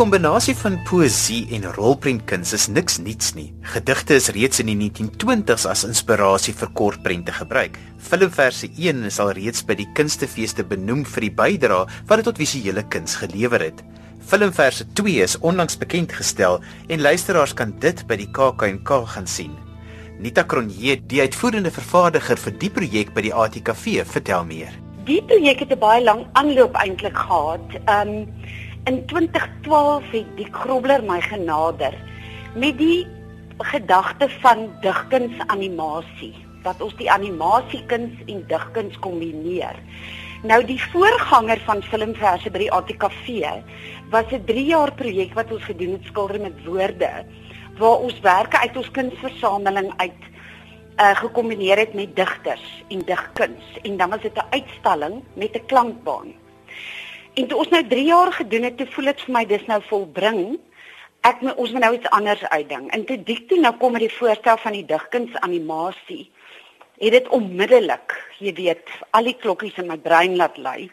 kombinasie van poësie en rolprentkuns is niks niets nie. Gedigte is reeds in die 1920s as inspirasie vir kortprente gebruik. Filmverse 1 is al reeds by die kunstefeeste benoem vir die bydrae wat dit tot visuele kuns gelewer het. Filmverse 2 is onlangs bekend gestel en luisteraars kan dit by die KAK&K gaan sien. Nita Cronje, die uitvoerende vervaardiger vir die projek by die ATKV, vertel meer. Die projek het 'n baie lang aanloop eintlik gehad. Um in 2012 het die Grobler my genader met die gedagte van digkuns animasie dat ons die animasiekuns en digkuns kombineer. Nou die voorganger van filmverse by die ATKV was 'n 3 jaar projek wat ons gedoen het skilder met woorde waar ons werke uit ons kunsversameling uit uh, gekombineer het met digters en digkuns en dan was dit 'n uitstalling met 'n klankbaan. En toe ons nou 3 jaar gedoen het, toe voel dit vir my dis nou volbring. Ek moet ons moet nou iets anders uitding. En toe dik toe nou kom met die voorstel van die digkuns animasie het dit onmiddellik, jy weet, al die klokkies in my brein laat lui.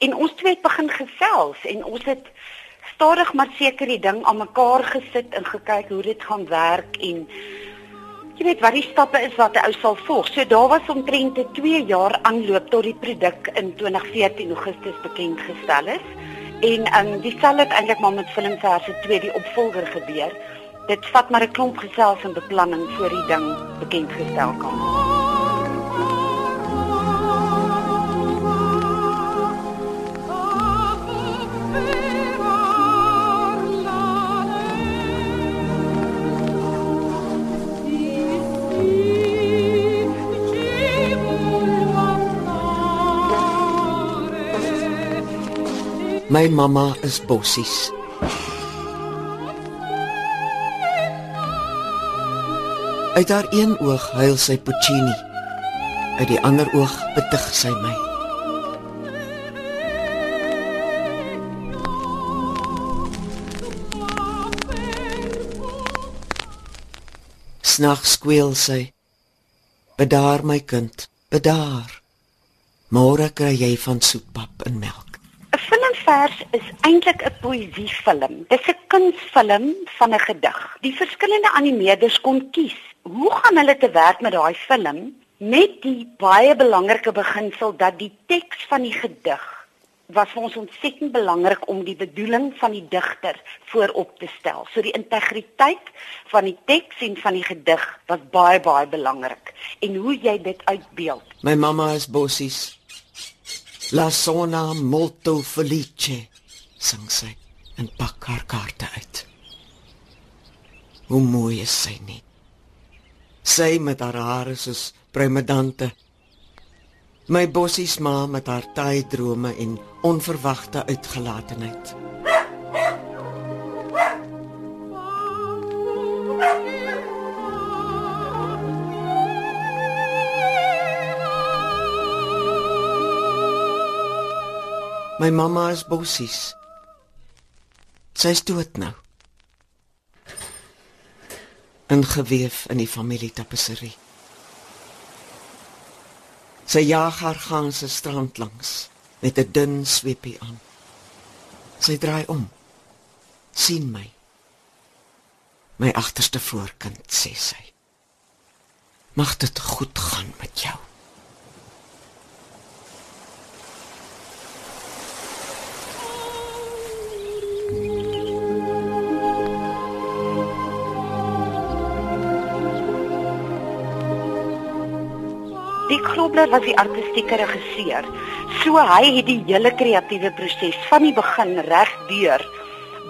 En ons twee het begin gesels en ons het stadig maar seker die ding aan mekaar gesit en gekyk hoe dit gaan werk en jy weet wat die stappe is wat 'n ou sal volg. So daar was omtrent 'n 2 jaar aanloop tot die produk in 2014 Augustus bekend gestel is. En um, dieselfde het eintlik maar met Filmverse 2 die opvolger gebeur. Dit vat maar 'n klomp gesels en beplanning voor die ding bekend gestel kan word. My mamma is bossies. Uit haar een oog huil sy Puccini. Uit die ander oog betug sy my. Snags skweel sy. Bedaar my kind, bedaar. Môre kry jy van soetpap en melk vers is eintlik 'n poësiefilm. Dis 'n kunsfilm van 'n gedig. Die verskillende animeerders kon kies hoe gaan hulle te werk met daai film met die baie belangrike beginsel dat die teks van die gedig was vir ons ontsettend belangrik om die bedoeling van die digter voorop te stel. So die integriteit van die teks en van die gedig was baie baie belangrik en hoe jy dit uitbeeld. My mamma is bossies. La sona molto felice, sing sy en pak haar kaarte uit. Hoe mooi is sy nie. Sy met haar hare soos primedante. My bossies ma met haar taai drome en onverwagte uitgelatenheid. My mamma is bossies. Sy is dood nou. Ingeweef in die familietapisserie. Sy jaag haar ganse strand langs met 'n dun sweepie aan. Sy draai om. sien my. My agterste voorkind sê sy. Mag dit goed gaan met jou. Dick Grobler was die artistieke regisseur. So hy het die hele kreatiewe proses van die begin reg deur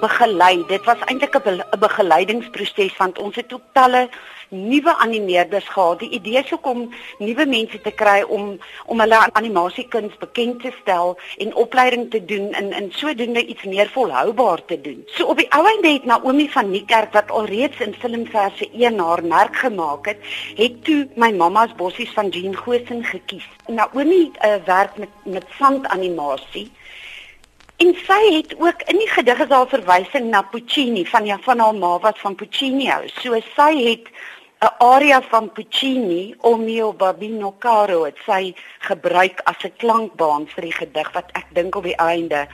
begelei. Dit was eintlik 'n begeleidingsproses want ons het ook talle nuwe animeerders gehad. Die idee is om nuwe mense te kry om om hulle animasiekuns bekend te stel en opleiding te doen en in sodoende iets meer volhoubaar te doen. So op die ou einde het Naomi van Niekerk wat alreeds in filmverse 1 haar merk gemaak het, het toe my mamma's bossies van Jean Gosen gekies. Naomi uh, werk met met sandanimasie En sy het ook in die gedige daar verwysing na Puccini van ja van haar ma wat van Puccini hou. So sy het 'n aria van Puccini, O mio babino caro, het sy gebruik as 'n klankbaan vir die gedig wat ek dink op die einde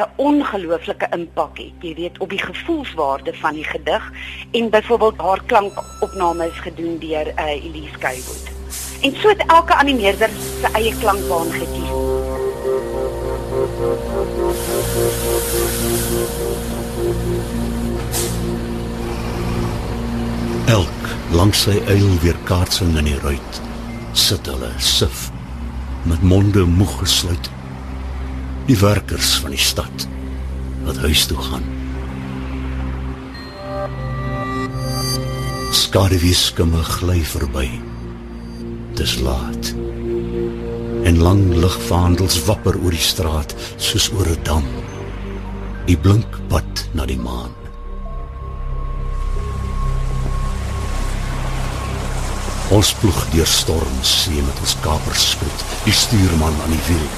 'n ongelooflike impak het, jy weet, op die gevoelswaarde van die gedig en byvoorbeeld haar klankopname is gedoen deur uh, Elise Kaywood. En so het elke animeerder sy eie klankbaan gekies. Langs sy eil weer kaatsing in die ruit sit hulle sif met monde moeg gesluit. Die werkers van die stad wat huis toe gaan. Skaduwee skimme gly verby. Dis laat. En lang ligvaandels wapper oor die straat soos oor 'n dam. Die blink pad na die maan Ons ploeg deur storms see met ons kapers spoed, die stuurman aan die wiel,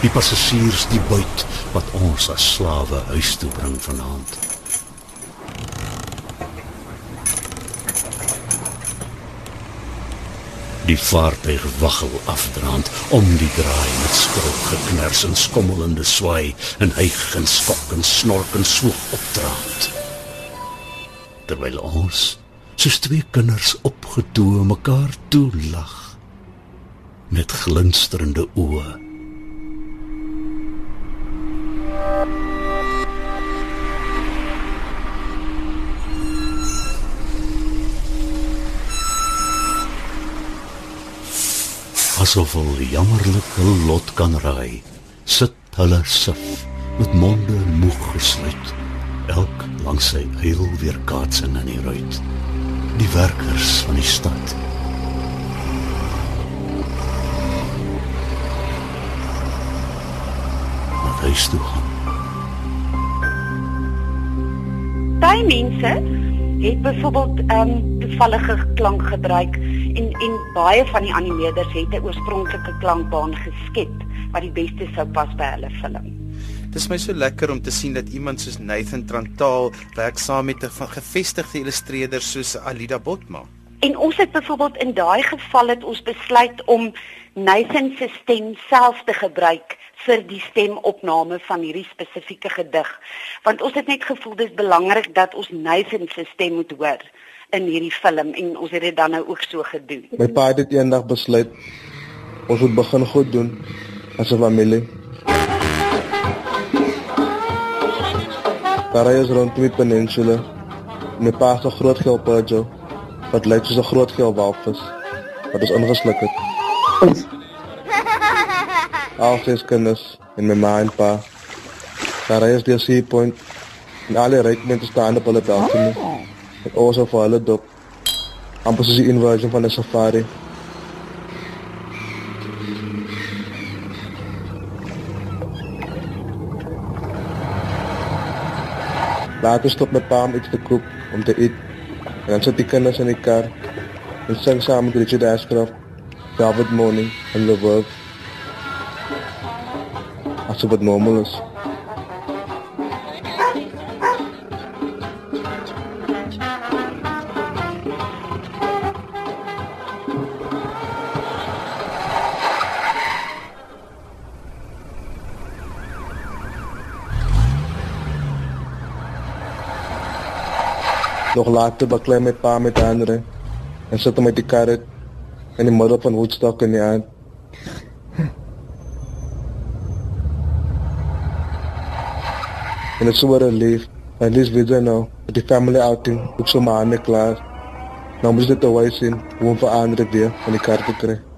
die passasiers die buit wat ons as slawe huis toe bring vanaand. Die vaartuig waggel afdraand om die draai met skrop geknars en skommelende swaai en hyg en skok en snork en swoeg opdraand. Terwyl ons soos twee kinders opgetoe mekaar toe lag met glinsterende oë. Asof hulle jammerlike lot kan raai, sit hulle sif met monde moeg gesluit, elk langs sy eil weer kaatsing in die ruit die werkers van die stad. Wat huis toe gaan. Baie mense het byvoorbeeld ehm um, toevallige klank gebruik en en baie van die animeerders het 'n oorspronklike klankbaan geskep wat die beste sou pas by hulle film. Dit is my so lekker om te sien dat iemand soos Nathan Trantaal werk saam met 'n gevestigde illustreerder soos Alida Botma. En ons het byvoorbeeld in daai geval het ons besluit om Nathan se stem self te gebruik vir die stemopname van hierdie spesifieke gedig. Want ons het net gevoel dis belangrik dat ons Nathan se stem moet hoor in hierdie film en ons het dit dan nou ook so gedoen. My pa het dit eendag besluit ons moet begin goed doen as 'n familie. Daar is rond twee peninsula. My pa se groot geelpajo wat lyk soos 'n groot geelwalvis wat ons ingesluk het. Al ses kinders en my ma en pa. Daar is die sea point en alle reikmente staan op hulle balkone. Ek also vir hulle dop. amper soos die inversion van 'n safari. Later stop met pa om iets te koop om te eet. En dan sit die kinders in die kar en sing saam met Richard Ashcroft, David Morning en The Verve. Asof het normaal is. Nog later baklei my pa met ander en sit hom met die kar uit in die middel van Woodstock in die aand. En is so 'n relief. At least we don't know. Die family outing, ook so maar aan klaar. Nou moet dit te wys sien hoe om vir ander weer van die kar te kry.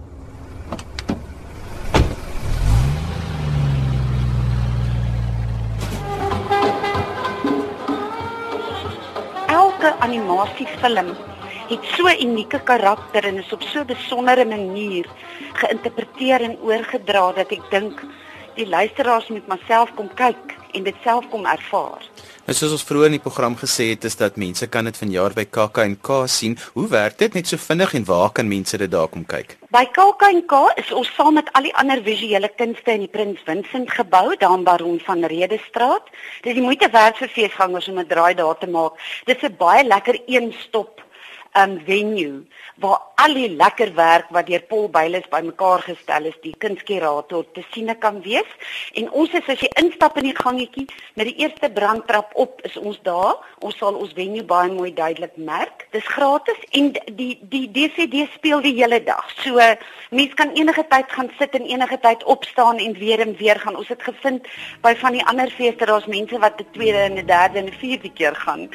Animasiefilm het so unieke karakter en is op so 'n besondere manier geïnterpreteer en oorgedra dat ek dink die luisteraars moet maar self kom kyk en dit self kom ervaar. Nou soos ons vroeër in die program gesê het, is dat mense kan dit vanjaar by KAK&K sien. Hoe werk dit net so vinnig en waar kan mense dit daar kom kyk? By KAK&K is ons saam met al die ander visuele kunste in die Prins Vincent gebou, daar in Baron van Rede straat. Dit is die moeite werd vir feesgangers om 'n draai daar te maak. Dit is 'n baie lekker een-stop um venue waar al die lekker werk wat deur Paul Bailes bymekaar gestel is, die kunskurator te sien kan wees. En ons is as jy instap in die gangetjie, met die eerste brandtrap op is ons daar. Ons sal ons venue baie mooi duidelik merk. Dis gratis en die die DCD speel die hele dag. So mense kan enige tyd gaan sit en enige tyd opstaan en weer en weer gaan. Ons het gevind by van die ander feeste daar's mense wat 'n tweede en 'n derde en 'n vierde keer gaan.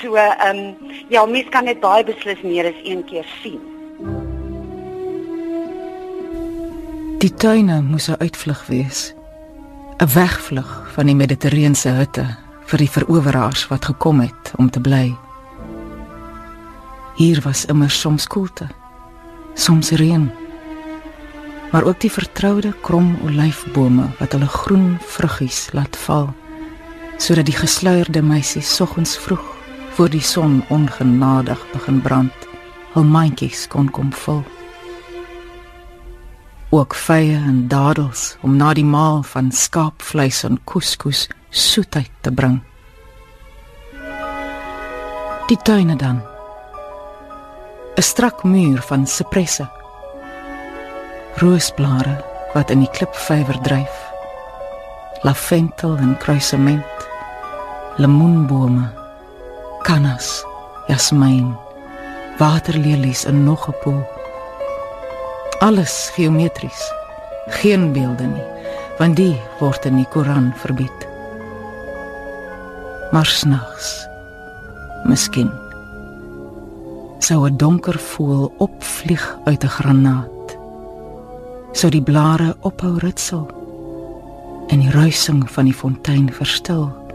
So ehm um, ja, mense kan dit baie beslis meer as een keer sien. Die tuine moes 'n uitvlug wees. 'n Wegvlug van die Mediterrane hitte vir die veroweraars wat gekom het om te bly. Hier was immer soms koelte, soms reën. Maar ook die vertroude krom olyfbome wat hulle groen vruggies laat val sodat die gesluierde meisie soggens vroeg voor die son ongenadig begin brand, hul mandjies kon kom vul. Ook vye en dadels om na die maal van skaapvleis en couscous soetheid te bring. Die tuine dan. 'n Strak muur van sipresse. Roosblare wat in die klipvywer dryf. Lavendel en kruisement. Lemoenbome kannas, jasmiin, waterlelies en nog 'n poel. Alles geometries. Geen beelde nie, want die word in die Koran verbied. Maar snags, miskien sou 'n donker voël opvlieg uit 'n granaat. Sou die blare ophou ritsel en die ruising van die fontein verstil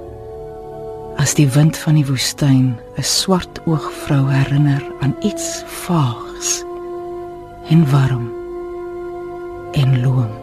as die wind van die woestyn 'n swart oogvrou herinner aan iets vaags en warm en loom